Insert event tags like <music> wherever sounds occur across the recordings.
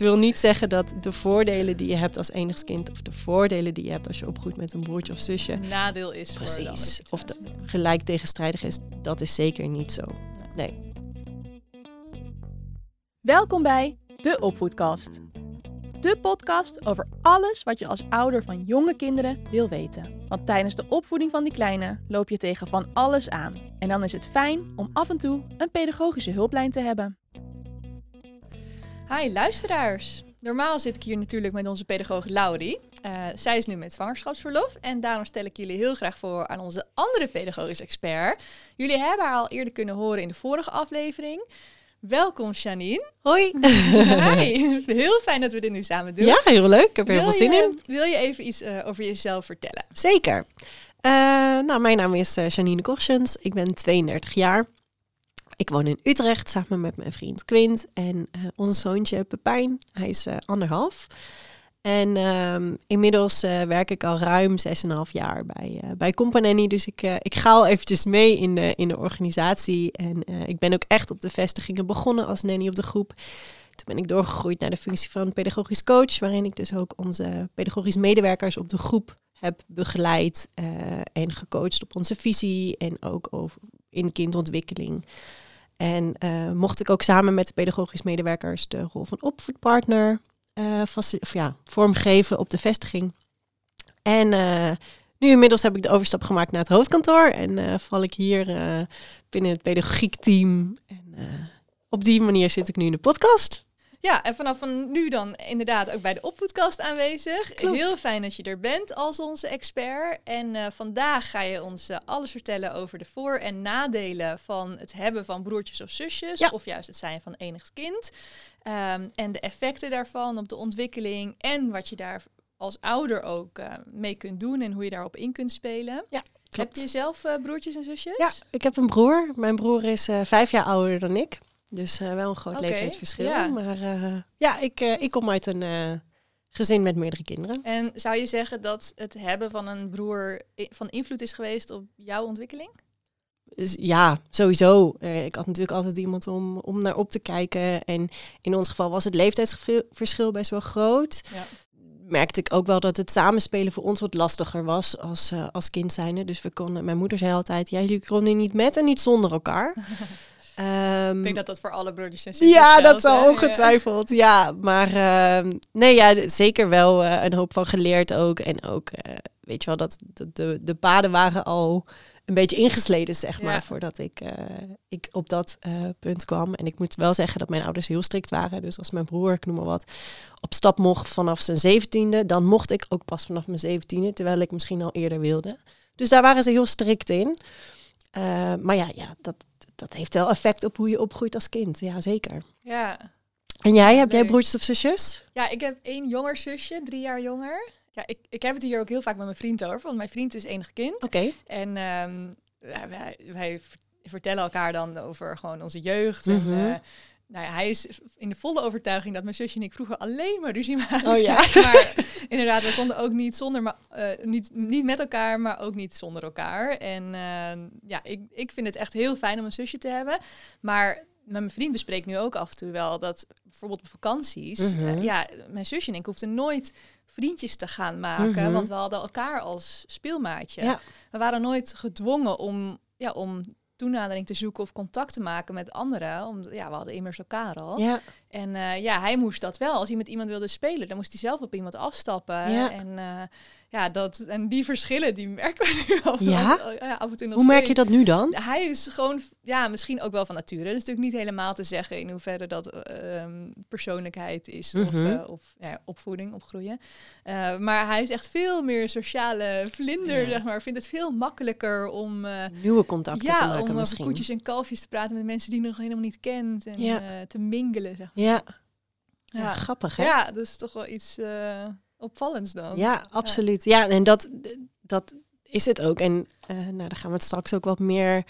Het wil niet zeggen dat de voordelen die je hebt als enigskind... of de voordelen die je hebt als je opgroeit met een broertje of zusje... Een nadeel is Precies. Of de, gelijk tegenstrijdig is, dat is zeker niet zo. Nee. Welkom bij De Opvoedkast. De podcast over alles wat je als ouder van jonge kinderen wil weten. Want tijdens de opvoeding van die kleine loop je tegen van alles aan. En dan is het fijn om af en toe een pedagogische hulplijn te hebben. Hi luisteraars. Normaal zit ik hier natuurlijk met onze pedagoog Laurie. Eh, zij is nu met zwangerschapsverlof en daarom stel ik jullie heel graag voor aan onze andere pedagogisch expert. Jullie hebben haar al eerder kunnen horen in de vorige aflevering. Welkom Janine. Hoi. <laughs> Hi. <laughs> Heel fijn dat we dit nu samen doen. Ja, heel leuk. Ik heb er heel veel zin je, in. wil je even iets eh, over jezelf vertellen? Zeker. Eh, nou, mijn naam is Janine Korsens. Ik ben 32 jaar. Ik woon in Utrecht samen met mijn vriend Quint en eh, ons zoontje Pepijn. Hij is eh, anderhalf. En ehm, inmiddels eh, werk ik al ruim 6,5 jaar bij, eh bij Companany. Dus ik, ik ga al eventjes mee in de, in de organisatie. En ik ben ook echt op de vestigingen begonnen als nanny op de groep. Toen ben ik doorgegroeid naar de functie van pedagogisch coach. Waarin ik dus ook onze pedagogisch medewerkers op de groep heb begeleid en gecoacht op onze visie en ook over in kindontwikkeling. En eh, mocht ik ook samen met de pedagogisch medewerkers de rol van opvoedpartner eh, of ja, vormgeven op de vestiging. En eh, nu inmiddels heb ik de overstap gemaakt naar het hoofdkantoor en val ik hier binnen het pedagogiekteam. En op die manier zit ik nu in de podcast. Ja, en vanaf van nu dan inderdaad ook bij de opvoedkast aanwezig. Klopt. Heel fijn dat je er bent als onze expert. En eh, vandaag ga je ons eh, alles vertellen over de voor- en nadelen van het hebben van broertjes of zusjes. Ja. Of juist het zijn van enig kind. Ehm, en de effecten daarvan op de ontwikkeling. En wat je daar als ouder ook eh, mee kunt doen en hoe je daarop in kunt spelen. Heb je zelf broertjes en zusjes? Ja, ik heb een broer. Mijn broer is vijf jaar ouder dan ik. Dus eh, wel een groot leeftijdsverschil. ja. Maar eh, ja, ik, eh, ik kom uit een gezin met meerdere kinderen. En zou je zeggen dat het hebben van een broer van invloed is geweest op jouw ontwikkeling? Dus ja, sowieso. Ik had natuurlijk altijd iemand om, om naar op te kijken. En in ons geval was het leeftijdsverschil best wel groot. Ja. Merkte ik ook wel dat het samenspelen voor ons wat lastiger was als, als kind zijnde. Dus we konden, mijn moeder zei altijd, ja, jullie konden niet met en niet zonder elkaar. <laughs> Ehm, Ik denk dat dat voor alle broertjes en ja, dat zal hè? ongetwijfeld. Ja, maar ehm, nee, ja, zeker wel eh, een hoop van geleerd ook. En ook, eh, weet je wel, dat de, de, de paden waren al een beetje ingesleden, zeg maar, voordat ik, eh, ik op dat punt kwam. En ik moet wel zeggen dat mijn ouders heel strikt waren. Dus als mijn broer, ik noem maar wat, op stap mocht vanaf zijn zeventiende, dan mocht ik ook pas vanaf mijn zeventiende, terwijl ik misschien al eerder wilde. Dus daar waren ze heel strikt in. Maar ja, ja dat, dat heeft wel effect op hoe je opgroeit als kind. Ja, zeker. Ja. En jij, heb jij broertjes of zusjes? ja, ik heb één jonger zusje, drie jaar jonger. Ja, ik, ik heb het hier ook heel vaak met mijn vriend over, want mijn vriend is enig kind. Oké. En ja, wij, wij ver- vertellen elkaar dan over gewoon onze jeugd. Mhm. En, eh, nou ja, hij is in de volle overtuiging dat mijn zusje en ik vroeger alleen maar ruzie maakten. Oh ja. <laughs> Maar inderdaad, we konden ook niet zonder, maar eh, niet, niet met elkaar, maar ook niet zonder elkaar. En eh, ja, ik, ik vind het echt heel fijn om een zusje te hebben. Maar met mijn vriend bespreek ik nu ook af en toe wel dat bijvoorbeeld op vakanties, Mhm. eh, ja, mijn zusje en ik hoefden nooit vriendjes te gaan maken, Mhm. want we hadden elkaar als speelmaatje. Ja. We waren nooit gedwongen om, ja, om toenadering te zoeken of contact te maken met anderen. Omdat, ja, we hadden immers elkaar al. Ja. En eh, ja, hij moest dat wel. Als hij met iemand wilde spelen, dan moest hij zelf op iemand afstappen. Ja. En, eh, ja, dat, en die verschillen, die merken we nu <laughs> al. Ja? al- ja, af en toe nog Hoe merk je dat nu dan? Hij is gewoon, ja, misschien ook wel van nature. Dat is natuurlijk niet helemaal te zeggen in hoeverre dat ehm, persoonlijkheid is of, Mhm. eh, of ja, opvoeding, opgroeien. Eh, maar hij is echt veel meer sociale vlinder, zeg maar. Vindt het veel makkelijker om, eh, Nieuwe contacten te ja, maken om over misschien. koetjes en kalfjes te praten met mensen die je nog helemaal niet kent. En eh, te mingelen, zeg maar. Ja. ja. Ja. grappig hè? Ja, dat is toch wel iets eh, opvallends dan. Ja, absoluut. Ja, en dat, dat is het ook. En eh, nou, daar gaan we het straks ook wat meer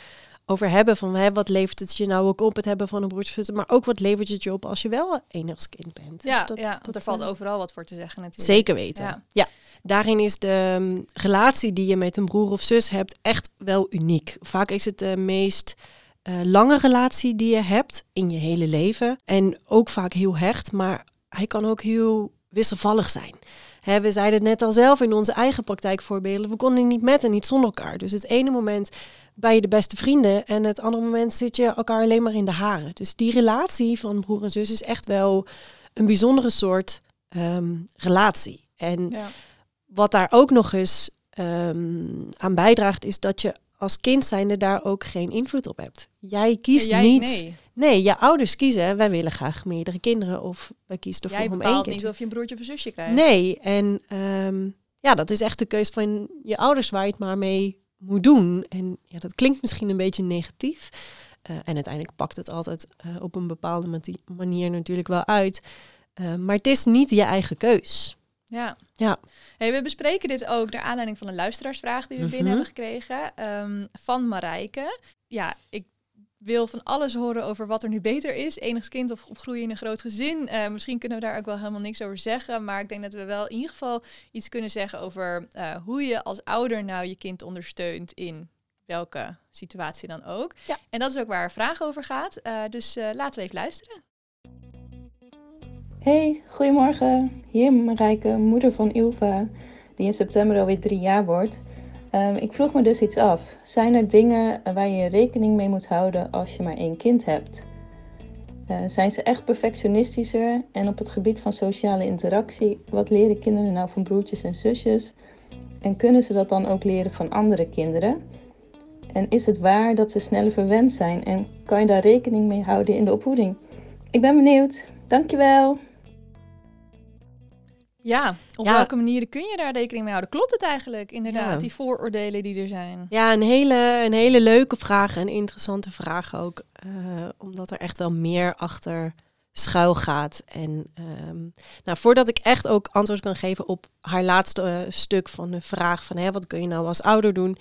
over hebben. Van hè, wat levert het je nou ook op, het hebben van een broertje Maar ook wat levert het je op als je wel enigskind bent. Ja, Dus dat, ja dat, er valt eh, overal wat voor te zeggen natuurlijk. Zeker weten. Ja. Ja. Daarin is de mm, relatie die je met een broer of zus hebt echt wel uniek. Vaak is het de meest eh, lange relatie die je hebt in je hele leven. En ook vaak heel hecht. Maar hij kan ook heel wisselvallig zijn. Hè, we zeiden het net al zelf in onze eigen praktijkvoorbeelden. We konden niet met en niet zonder elkaar. Dus het ene moment ben je de beste vrienden en het andere moment zit je elkaar alleen maar in de haren. Dus die relatie van broer en zus is echt wel een bijzondere soort ehm, relatie. En Ja. wat daar ook nog eens ehm, aan bijdraagt, is dat je als kind zijnde daar ook geen invloed op hebt. Jij kiest Jij- niet. Nee. Nee, je ouders kiezen. Wij willen graag meerdere kinderen of wij kiezen ervoor Jij om één bepaalt kind. niet of je een broertje of een zusje krijgt. Nee, en ehm, ja, dat is echt de keus van je ouders waar je het maar mee moet doen. En ja, dat klinkt misschien een beetje negatief. Eh, en uiteindelijk pakt het altijd eh, op een bepaalde manier natuurlijk wel uit. Eh, maar het is niet je eigen keus. Ja. Ja. Hey, we bespreken dit ook naar aanleiding van een luisteraarsvraag die we binnen Mhm. hebben gekregen ehm, van Marijke. Ja, ik wil van alles horen over wat er nu beter is. Enigskind of opgroeien in een groot gezin. Eh, misschien kunnen we daar ook wel helemaal niks over zeggen. Maar ik denk dat we wel in ieder geval iets kunnen zeggen over eh, hoe je als ouder nou je kind ondersteunt in welke situatie dan ook. Ja. En dat is ook waar haar vraag over gaat. Eh, dus laten we even luisteren. Hey, goedemorgen. Hier Marijke, moeder van Ilva, die in september alweer drie jaar wordt. Ehm, ik vroeg me dus iets af. Zijn er dingen waar je rekening mee moet houden als je maar één kind hebt? Eh, zijn ze echt perfectionistischer? En op het gebied van sociale interactie, wat leren kinderen nou van broertjes en zusjes? En kunnen ze dat dan ook leren van andere kinderen? En is het waar dat ze sneller verwend zijn? En kan je daar rekening mee houden in de opvoeding? Ik ben benieuwd. Dankjewel. Ja, op Ja. welke manieren kun je daar rekening mee houden? Klopt het eigenlijk, inderdaad, Ja. die vooroordelen die er zijn? Ja, een hele, een hele leuke vraag en interessante vraag ook. eh, omdat er echt wel meer achter schuil gaat. En ehm, nou, voordat ik echt ook antwoord kan geven op haar laatste eh, stuk van de vraag van hè, wat kun je nou als ouder doen,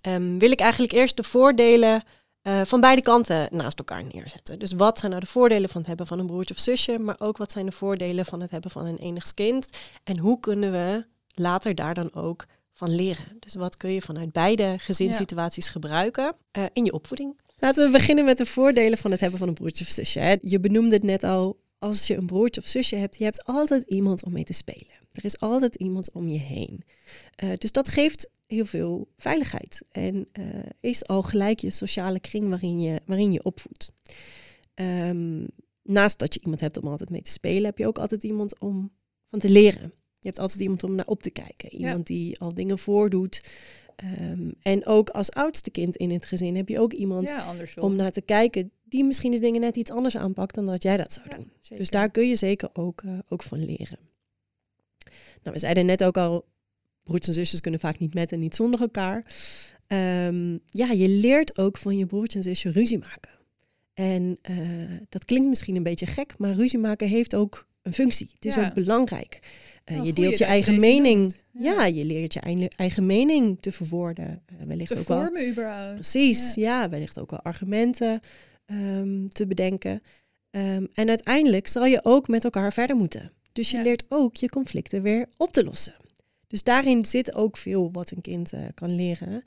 ehm, wil ik eigenlijk eerst de voordelen eh, van beide kanten naast elkaar neerzetten. Dus wat zijn nou de voordelen van het hebben van een broertje of zusje, maar ook wat zijn de voordelen van het hebben van een enigskind en hoe kunnen we later daar dan ook van leren. Dus wat kun je vanuit beide gezinssituaties gebruiken eh, in je opvoeding? Laten we beginnen met de voordelen van het hebben van een broertje of zusje. Hè. Je benoemde het net al, als je een broertje of zusje hebt, je hebt altijd iemand om mee te spelen. Er is altijd iemand om je heen. Eh, dus dat geeft heel veel veiligheid en eh, is al gelijk je sociale kring waarin je, waarin je opvoedt. Ehm, naast dat je iemand hebt om altijd mee te spelen, heb je ook altijd iemand om van te leren. Je hebt altijd iemand om naar op te kijken. Iemand die al dingen voordoet. Ehm, en ook als oudste kind in het gezin heb je ook iemand Ja, om naar te kijken die misschien de dingen net iets anders aanpakt dan dat jij dat zou Ja, doen. zeker. Dus daar kun je zeker ook, eh, ook van leren. Nou, we zeiden net ook al, broertjes en zusjes kunnen vaak niet met en niet zonder elkaar. Ehm, ja, je leert ook van je broertje en zusje ruzie maken. En eh, dat klinkt misschien een beetje gek, maar ruzie maken heeft ook een functie. Het is Ja. ook belangrijk. Eh, je deelt je eigen mening. Ja. Ja. je leert je eigen- mening te verwoorden. Eh, wellicht te ook wel vormen überhaupt. Precies, ja. wellicht ook wel argumenten ehm, te bedenken. Ehm, en uiteindelijk zal je ook met elkaar verder moeten. Dus je leert ook je conflicten weer op te lossen. Dus daarin zit ook veel wat een kind eh, kan leren.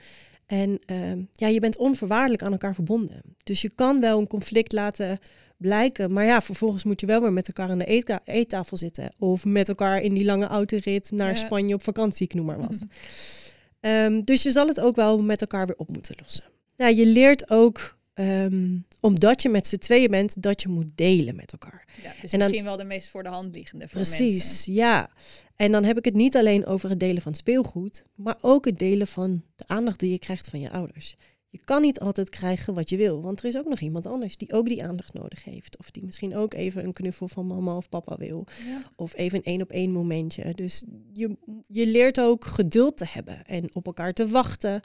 En ehm, ja, je bent onvoorwaardelijk aan elkaar verbonden. Dus je kan wel een conflict laten blijken. Maar ja, vervolgens moet je wel weer met elkaar aan de eetka- eettafel zitten. Of met elkaar in die lange autorit naar Ja. Spanje op vakantie, ik noem maar wat. <laughs> Ehm, dus je zal het ook wel met elkaar weer op moeten lossen. Nou, je leert ook, ehm, omdat je met z'n tweeën bent, dat je moet delen met elkaar. Ja, het is En dan- misschien wel de meest voor de hand liggende voor Precies, mensen. ja. En dan heb ik het niet alleen over het delen van speelgoed, maar ook het delen van de aandacht die je krijgt van je ouders. Je kan niet altijd krijgen wat je wil, want er is ook nog iemand anders die ook die aandacht nodig heeft. Of die misschien ook even een knuffel van mama of papa wil. Ja. Of even een één op één momentje. Dus je, je leert ook geduld te hebben en op elkaar te wachten.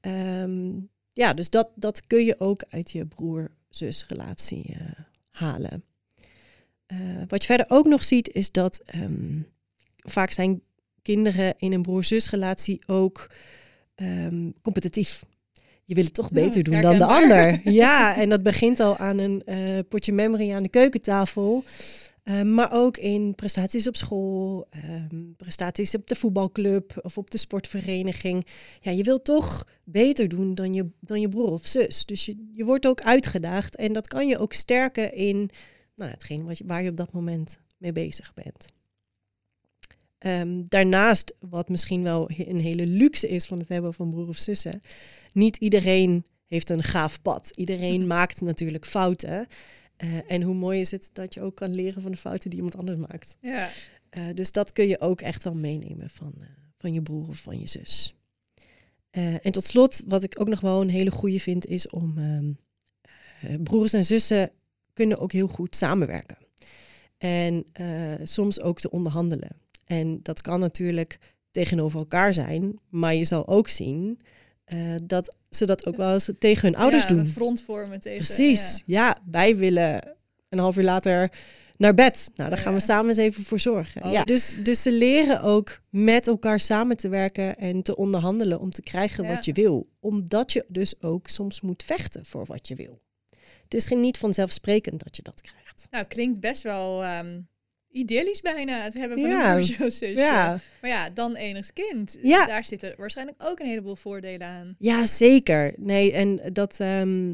Ehm, ja, dus dat, dat kun je ook uit je broer-zus relatie eh, halen. Eh, wat je verder ook nog ziet is dat ehm, vaak zijn kinderen in een broer-zus relatie ook ehm, competitief. Je wil het toch Ja, beter doen dan de ander. <laughs> Ja, en dat begint al aan een eh, potje memory aan de keukentafel. Eh, maar ook in prestaties op school, ehm, prestaties op de voetbalclub of op de sportvereniging. Ja, je wilt toch beter doen dan je, dan je broer of zus. Dus je, je wordt ook uitgedaagd en dat kan je ook sterken in nou, hetgeen wat je, waar je op dat moment mee bezig bent. Ehm, daarnaast, wat misschien wel een hele luxe is van het hebben van broer of zussen, niet iedereen heeft een gaaf pad. Iedereen <laughs> maakt natuurlijk fouten. Eh, en hoe mooi is het dat je ook kan leren van de fouten die iemand anders maakt. Ja. Eh, dus dat kun je ook echt wel meenemen van, eh, van je broer of van je zus. En tot slot, wat ik ook nog wel een hele goede vind, is om ehm, eh, broers en zussen kunnen ook heel goed samenwerken. En soms ook te onderhandelen. En dat kan natuurlijk tegenover elkaar zijn, maar je zal ook zien eh, dat ze dat ook wel eens tegen hun ouders ja, doen. Een front vormen tegen. Precies. Ja. wij willen een half uur later naar bed. Nou, daar gaan we samen eens even voor zorgen. Oh. Ja. Dus, dus ze leren ook met elkaar samen te werken en te onderhandelen om te krijgen wat je wil. Omdat je dus ook soms moet vechten voor wat je wil. Het is geen niet vanzelfsprekend dat je dat krijgt. Nou, klinkt best wel ehm, idyllisch bijna, het hebben van Ja. een zusje. Ja, Maar ja, dan enigst kind. Ja. Daar zitten waarschijnlijk ook een heleboel voordelen aan. ja zeker. Nee, en dat ehm,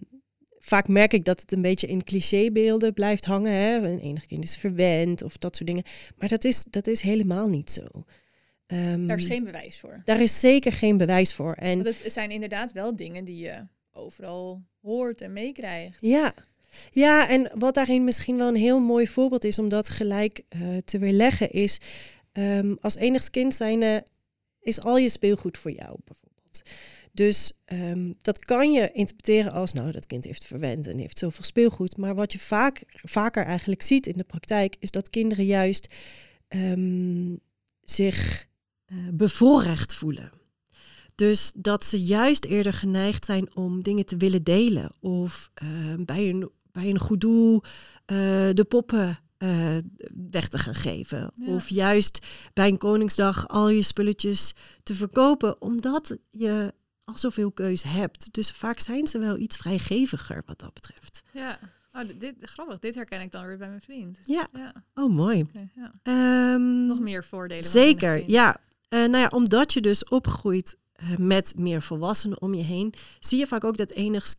vaak merk ik dat het een beetje in clichébeelden blijft hangen. Hè? Een enig kind is verwend of dat soort dingen. Maar dat is, dat is helemaal niet zo. Ehm, Daar is geen bewijs voor. Daar is zeker geen bewijs voor. En Want het zijn inderdaad wel dingen die je overal hoort en meekrijgt. ja. Ja, en wat daarin misschien wel een heel mooi voorbeeld is om dat gelijk eh, te weerleggen, is ehm, als enigst kind zijnde is al je speelgoed voor jou bijvoorbeeld. Dus ehm, dat kan je interpreteren als, nou, dat kind heeft verwend en heeft zoveel speelgoed. Maar wat je vaak, vaker eigenlijk ziet in de praktijk, is dat kinderen juist ehm, zich eh, bevoorrecht voelen. Dus dat ze juist eerder geneigd zijn om dingen te willen delen. Of bij, een, bij een goed doel eh, de poppen eh, weg te gaan geven. Ja. Of juist bij een Koningsdag al je spulletjes te verkopen. Omdat je al zoveel keus hebt. Dus vaak zijn ze wel iets vrijgeviger wat dat betreft. Ja. Oh, dit, grappig, dit herken ik dan weer bij mijn vriend. Ja, Ja, oh mooi. ja. Ehm, Nog meer voordelen. Zeker, ja. Eh, nou ja, omdat je dus opgroeit met meer volwassenen om je heen, zie je vaak ook dat enigst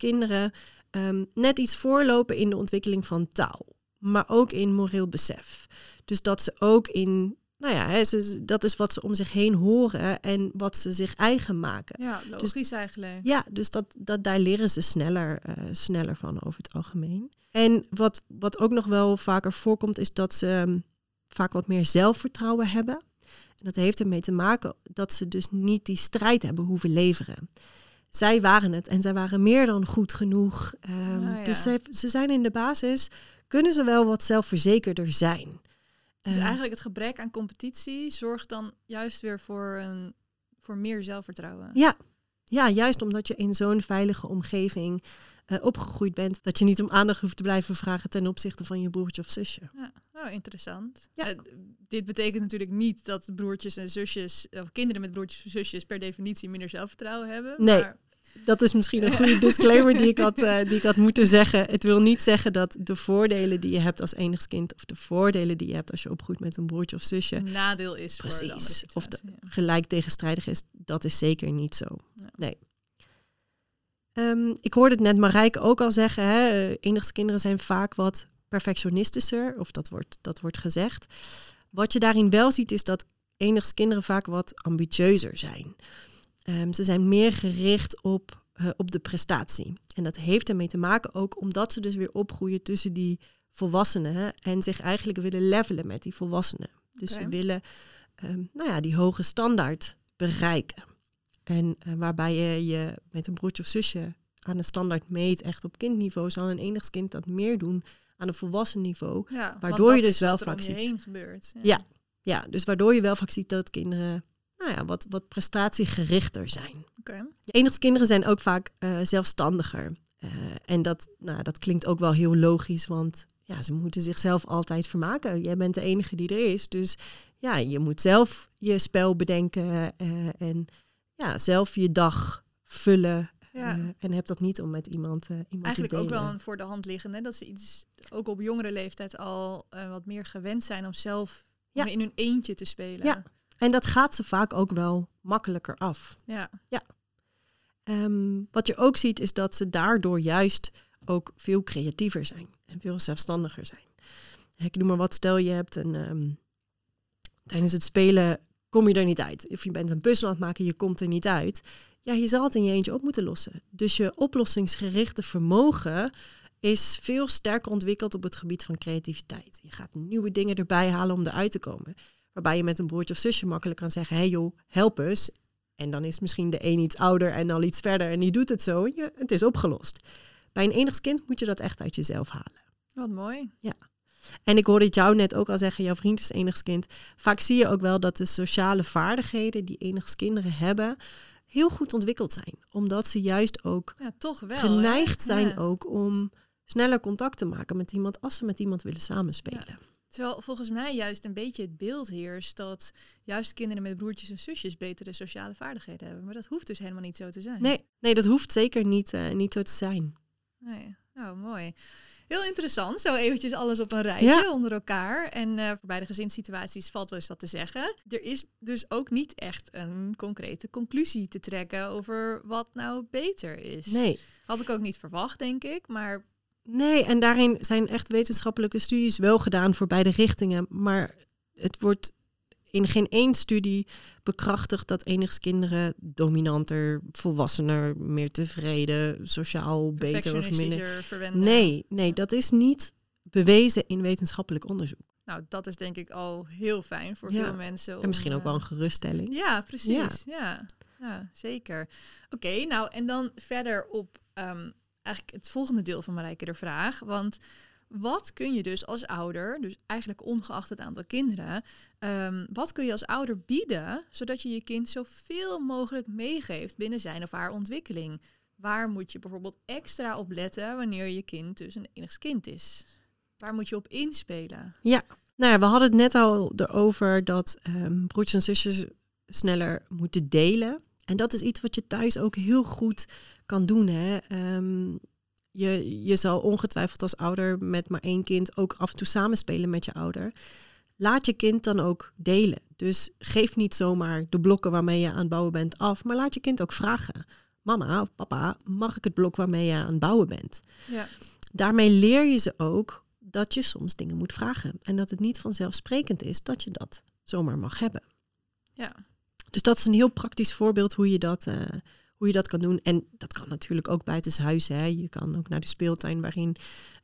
ehm, net iets voorlopen in de ontwikkeling van taal, maar ook in moreel besef. Dus dat ze ook in, nou ja, hè, ze, dat is wat ze om zich heen horen en wat ze zich eigen maken. Ja, logisch eigenlijk. Ja, dus dat, dat, daar leren ze sneller, eh, sneller van over het algemeen. En wat, wat ook nog wel vaker voorkomt, is dat ze ehm, vaak wat meer zelfvertrouwen hebben. En dat heeft ermee te maken dat ze dus niet die strijd hebben hoeven leveren. Zij waren het en zij waren meer dan goed genoeg. Ehm, ja. Dus ze, ze zijn in de basis, kunnen ze wel wat zelfverzekerder zijn. Dus Eh, eigenlijk het gebrek aan competitie zorgt dan juist weer voor, een, voor meer zelfvertrouwen. Ja. ja, juist omdat je in zo'n veilige omgeving eh, opgegroeid bent, dat je niet om aandacht hoeft te blijven vragen ten opzichte van je broertje of zusje. Ja, oh, interessant. Ja. Eh, dit betekent natuurlijk niet dat broertjes en zusjes, of kinderen met broertjes en zusjes per definitie minder zelfvertrouwen hebben. Nee. Maar, Dat is misschien een <laughs> goede disclaimer die ik, had, eh, die ik had moeten zeggen. Het wil niet zeggen dat de voordelen die je hebt als enigskind, of de voordelen die je hebt als je opgroeit met een broertje of zusje, een nadeel is voor de Precies. Of de- ja. gelijk tegenstrijdig is. Dat is zeker niet zo. Ja. Nee. Ehm, ik hoorde het net Marijke ook al zeggen. Hè, eh, enigskinderen zijn vaak wat perfectionistischer. Of dat wordt, dat wordt gezegd. Wat je daarin wel ziet is dat enigskinderen vaak wat ambitieuzer zijn. Ehm, ze zijn meer gericht op, eh, op de prestatie. En dat heeft ermee te maken ook omdat ze dus weer opgroeien tussen die volwassenen. en zich eigenlijk willen levelen met die volwassenen. Dus ze willen ehm, nou ja, die hoge standaard bereiken. En eh, waarbij je je met een broertje of zusje aan de standaard meet, echt op kindniveau, zal een enigskind dat meer doen aan een volwassen niveau. Ja, Waardoor je dus wel vaak ziet. heen gebeurt. Ja. Ja, dus waardoor je wel vaak ziet dat kinderen nou ja, wat, wat prestatiegerichter zijn. Oké. Enigskinderen zijn ook vaak eh, zelfstandiger. Eh, en dat, nou, dat klinkt ook wel heel logisch, want ja, ze moeten zichzelf altijd vermaken. Jij bent de enige die er is, dus ja, je moet zelf je spel bedenken eh, en ja, zelf je dag vullen. Ja. eh, en heb dat niet om met iemand, eh, iemand Eigenlijk te ook wel een voor de hand liggende. Dat ze iets, ook op jongere leeftijd al eh, wat meer gewend zijn om zelf Ja. in hun eentje te spelen. Ja. En dat gaat ze vaak ook wel makkelijker af. ja. Ehm, wat je ook ziet is dat ze daardoor juist ook veel creatiever zijn en veel zelfstandiger zijn. Ik noem maar wat, stel je hebt een... ehm, tijdens het spelen kom je er niet uit. Of je bent een puzzel aan het maken, je komt er niet uit. Ja, je zal het in je eentje op moeten lossen. Dus je oplossingsgerichte vermogen is veel sterker ontwikkeld op het gebied van creativiteit. Je gaat nieuwe dingen erbij halen om eruit te komen. Waarbij je met een broertje of zusje makkelijk kan zeggen... hé hey joh, help eens. En dan is misschien de een iets ouder en al iets verder... en die doet het zo en je, het is opgelost. Bij een enigskind moet je dat echt uit jezelf halen. Wat mooi. En ik hoorde het jou net ook al zeggen, jouw vriend is enigskind. Vaak zie je ook wel dat de sociale vaardigheden die enigskinderen hebben... heel goed ontwikkeld zijn. Omdat ze juist ook Ja, toch wel. hè? geneigd zijn Ja. ook om sneller contact te maken met iemand... als ze met iemand willen samenspelen. Terwijl volgens mij juist een beetje het beeld heerst dat juist kinderen met broertjes en zusjes betere sociale vaardigheden hebben. Maar dat hoeft dus helemaal niet zo te zijn. Nee, nee, dat hoeft zeker niet, eh, niet zo te zijn. Nee. Nou, mooi. Heel interessant. Zo eventjes alles op een rijtje Ja. onder elkaar. En eh, voor beide gezinssituaties valt wel eens wat te zeggen. Er is dus ook niet echt een concrete conclusie te trekken over wat nou beter is. Nee. Had ik ook niet verwacht, denk ik. Maar Nee, en daarin zijn echt wetenschappelijke studies wel gedaan voor beide richtingen. Maar het wordt in geen één studie bekrachtigd dat enigskinderen dominanter, volwassener, meer tevreden, sociaal beter of minder. verwenden. Nee, nee, dat is niet bewezen in wetenschappelijk onderzoek. Nou, dat is denk ik al heel fijn voor Ja. veel mensen. En misschien om, ook wel eh, een geruststelling. Ja, precies. Ja, ja. zeker. Oké, nou en dan verder op ehm, eigenlijk het volgende deel van Marijke de vraag. Want wat kun je dus als ouder, dus eigenlijk ongeacht het aantal kinderen, ehm, wat kun je als ouder bieden zodat je je kind zoveel mogelijk meegeeft binnen zijn of haar ontwikkeling? Waar moet je bijvoorbeeld extra op letten wanneer je kind dus een enigskind is? Waar moet je op inspelen? Nou ja, we hadden het net al erover dat ehm broertjes en zusjes sneller moeten delen. En dat is iets wat je thuis ook heel goed kan doen. Hè? Ehm, je, je zal ongetwijfeld als ouder met maar één kind ook af en toe samenspelen met je ouder. Laat je kind dan ook delen. Dus geef niet zomaar de blokken waarmee je aan het bouwen bent af, maar laat je kind ook vragen. Mama of papa, mag ik het blok waarmee je aan het bouwen bent? Ja. daarmee leer je ze ook dat je soms dingen moet vragen. En dat het niet vanzelfsprekend is dat je dat zomaar mag hebben. Ja. Dus dat is een heel praktisch voorbeeld hoe je dat, eh, hoe je dat kan doen. En dat kan natuurlijk ook buitenshuis. Hè. Je kan ook naar de speeltuin waarin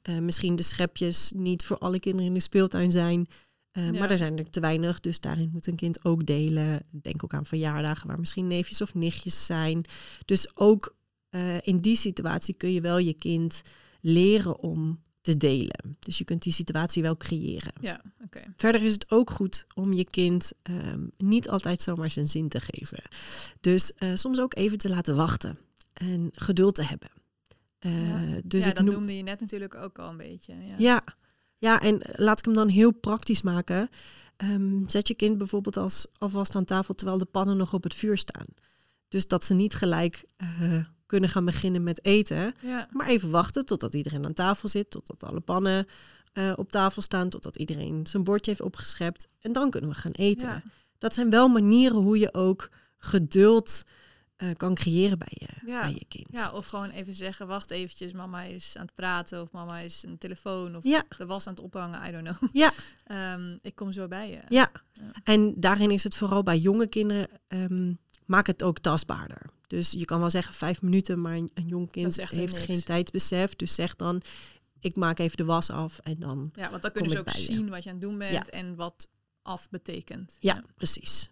eh, misschien de schepjes niet voor alle kinderen in de speeltuin zijn. Eh, Ja. Maar er zijn er te weinig, dus daarin moet een kind ook delen. Denk ook aan verjaardagen waar misschien neefjes of nichtjes zijn. Dus ook eh, in die situatie kun je wel je kind leren om te delen. Dus je kunt die situatie wel creëren. Ja, oké. Verder is het ook goed om je kind ehm, niet altijd zomaar zijn zin te geven. Dus eh, soms ook even te laten wachten en geduld te hebben. Eh, Ja. Dus ja, ik dat noem, noemde je net natuurlijk ook al een beetje. Ja. ja. ja, en laat ik hem dan heel praktisch maken. Ehm, zet je kind bijvoorbeeld als, alvast aan tafel terwijl de pannen nog op het vuur staan. Dus dat ze niet gelijk eh, kunnen gaan beginnen met eten. Ja. Maar even wachten totdat iedereen aan tafel zit, totdat alle pannen eh, op tafel staan, totdat iedereen zijn bordje heeft opgeschept. En dan kunnen we gaan eten. Ja. Dat zijn wel manieren hoe je ook geduld eh, kan creëren bij je, Ja. bij je kind. ja, of gewoon even zeggen, wacht eventjes, mama is aan het praten of mama is een telefoon of ja, de was aan het ophangen, I don't know. Ja. <laughs> Ehm, ik kom zo bij je. ja. Ja. En daarin is het vooral bij jonge kinderen, ehm, maak het ook tastbaarder. Dus je kan wel zeggen vijf minuten, maar een, een jong kind heeft niks. geen tijdsbesef. Dus zeg dan, ik maak even de was af en dan... Ja, want dan kunnen ze ook je. zien wat je aan het doen bent Ja. en wat af betekent. Ja, precies.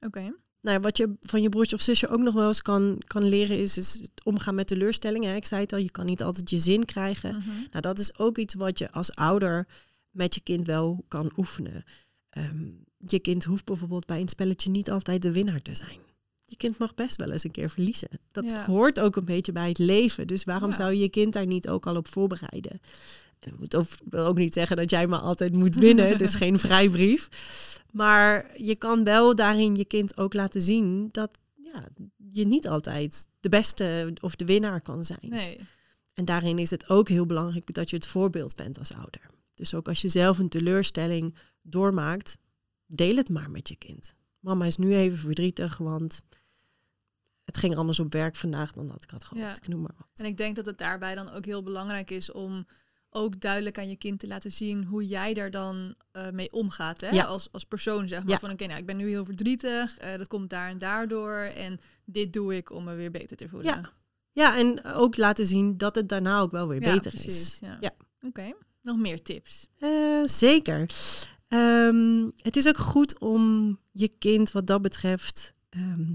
Oké. Nou, wat je van je broertje of zusje ook nog wel eens kan, kan leren, is, is het omgaan met teleurstellingen. Ik zei het al, je kan niet altijd je zin krijgen. Mhm. Nou, dat is ook iets wat je als ouder met je kind wel kan oefenen. Ehm, je kind hoeft bijvoorbeeld bij een spelletje niet altijd de winnaar te zijn. Je kind mag best wel eens een keer verliezen. Dat Ja. hoort ook een beetje bij het leven. Dus waarom Ja. zou je je kind daar niet ook al op voorbereiden? En moet wil ook niet zeggen dat jij maar altijd moet winnen. dus <laughs> geen vrijbrief. Maar je kan wel daarin je kind ook laten zien dat ja, je niet altijd de beste of de winnaar kan zijn. Nee. En daarin is het ook heel belangrijk dat je het voorbeeld bent als ouder. Dus ook als je zelf een teleurstelling doormaakt, deel het maar met je kind. Mama is nu even verdrietig, want het ging anders op werk vandaag dan dat ik had gehoopt. Ja. Ik noem maar wat. En ik denk dat het daarbij dan ook heel belangrijk is om ook duidelijk aan je kind te laten zien hoe jij daar dan eh, mee omgaat. Hè? Ja. Als, als persoon zeg maar. Ja. Van oké, nou, ik ben nu heel verdrietig. eh, dat komt daar en daardoor. En dit doe ik om me weer beter te voelen. Ja, Ja, en ook laten zien dat het daarna ook wel weer beter precies, is. Ja. Ja. Oké, nog meer tips. Eh, zeker. Ehm, het is ook goed om je kind wat dat betreft ehm,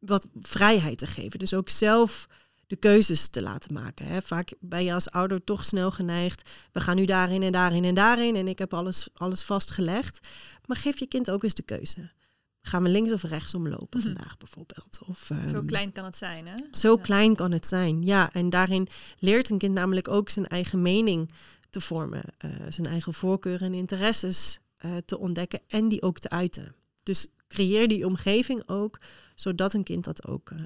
wat vrijheid te geven. Dus ook zelf de keuzes te laten maken. Hè. Vaak ben je als ouder toch snel geneigd. We gaan nu daarin en daarin en daarin. En ik heb alles, alles vastgelegd. Maar geef je kind ook eens de keuze. Gaan we links of rechts omlopen Mhm. vandaag bijvoorbeeld? Of, Zo ehm, klein kan het zijn, hè? Zo Ja. klein kan het zijn, ja. En daarin leert een kind namelijk ook zijn eigen mening te vormen, eh, zijn eigen voorkeuren en interesses eh, te ontdekken en die ook te uiten. Dus creëer die omgeving ook, zodat een kind dat ook eh,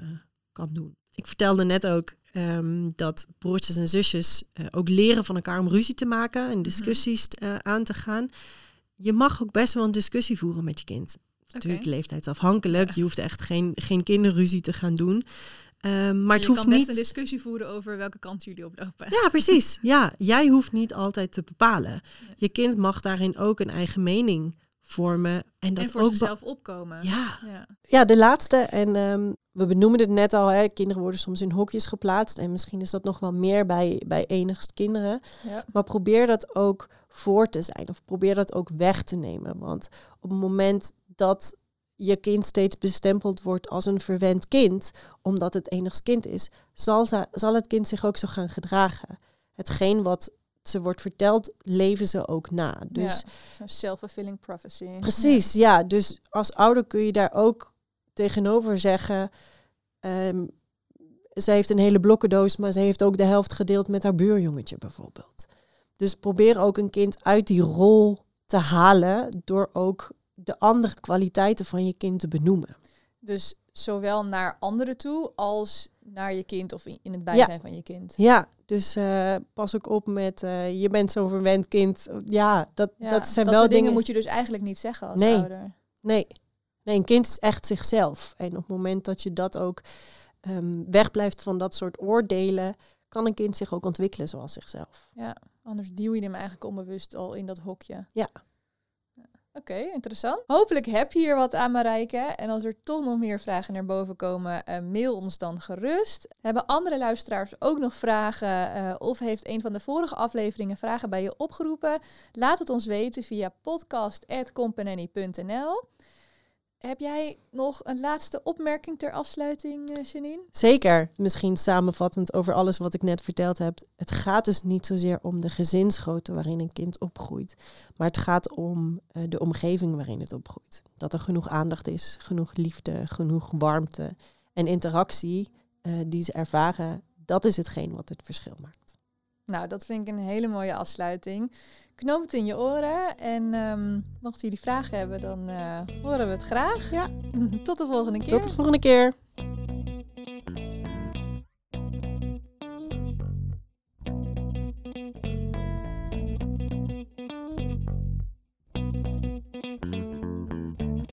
kan doen. Ik vertelde net ook ehm, dat broertjes en zusjes eh, ook leren van elkaar om ruzie te maken en discussies eh, aan te gaan. Je mag ook best wel een discussie voeren met je kind. Natuurlijk Oké. leeftijdsafhankelijk. Je hoeft echt geen, geen kinderruzie te gaan doen. Ehm, maar het je hoeft kan best niet. een discussie voeren over welke kant jullie oplopen. Ja, precies. <laughs> Ja, jij hoeft niet altijd te bepalen. Je kind mag daarin ook een eigen mening vormen. En dat en voor ook. zichzelf opkomen. Ja. Ja. ja, de laatste. En ehm, we benoemen het net al. Hè, kinderen worden soms in hokjes geplaatst. En misschien is dat nog wel meer bij, bij enigst kinderen. Ja. Maar probeer dat ook voor te zijn. Of probeer dat ook weg te nemen. Want op het moment dat je kind steeds bestempeld wordt als een verwend kind, omdat het enigst kind is, zal, ze, zal het kind zich ook zo gaan gedragen. Hetgeen wat ze wordt verteld, leven ze ook na. Dus Ja, Zo'n self-fulfilling prophecy. Precies, ja. Dus als ouder kun je daar ook tegenover zeggen. ehm ze heeft een hele blokkendoos, maar ze heeft ook de helft gedeeld met haar buurjongetje bijvoorbeeld. Dus probeer ook een kind uit die rol te halen door ook de andere kwaliteiten van je kind te benoemen. Dus zowel naar anderen toe als naar je kind of in het bijzijn van je kind. Ja, dus eh, pas ook op met eh, je bent zo'n verwend kind. Ja, dat, Ja, dat zijn dat wel dingen dingen. moet je dus eigenlijk niet zeggen als Nee. ouder. Nee. nee, een kind is echt zichzelf. En op het moment dat je dat ook ehm, wegblijft van dat soort oordelen, kan een kind zich ook ontwikkelen zoals zichzelf. Ja, anders duw je hem eigenlijk onbewust al in dat hokje. Ja. Oké, interessant. Hopelijk heb je hier wat aan, Marijke. En als er toch nog meer vragen naar boven komen, eh, mail ons dan gerust. Hebben andere luisteraars ook nog vragen? eh, of heeft een van de vorige afleveringen vragen bij je opgeroepen? Laat het ons weten via podcast.companany.nl. Heb jij nog een laatste opmerking ter afsluiting, eh, Janine? Zeker, misschien samenvattend over alles wat ik net verteld heb. Het gaat dus niet zozeer om de gezinsgrootte waarin een kind opgroeit, maar het gaat om eh, de omgeving waarin het opgroeit. Dat er genoeg aandacht is, genoeg liefde, genoeg warmte en interactie eh, die ze ervaren. Dat is hetgeen wat het verschil maakt. Nou, dat vind ik een hele mooie afsluiting. Knoop het in je oren. En ehm, mochten jullie vragen hebben, dan eh, horen we het graag. Ja. <laughs> Tot de volgende keer. Tot de volgende keer.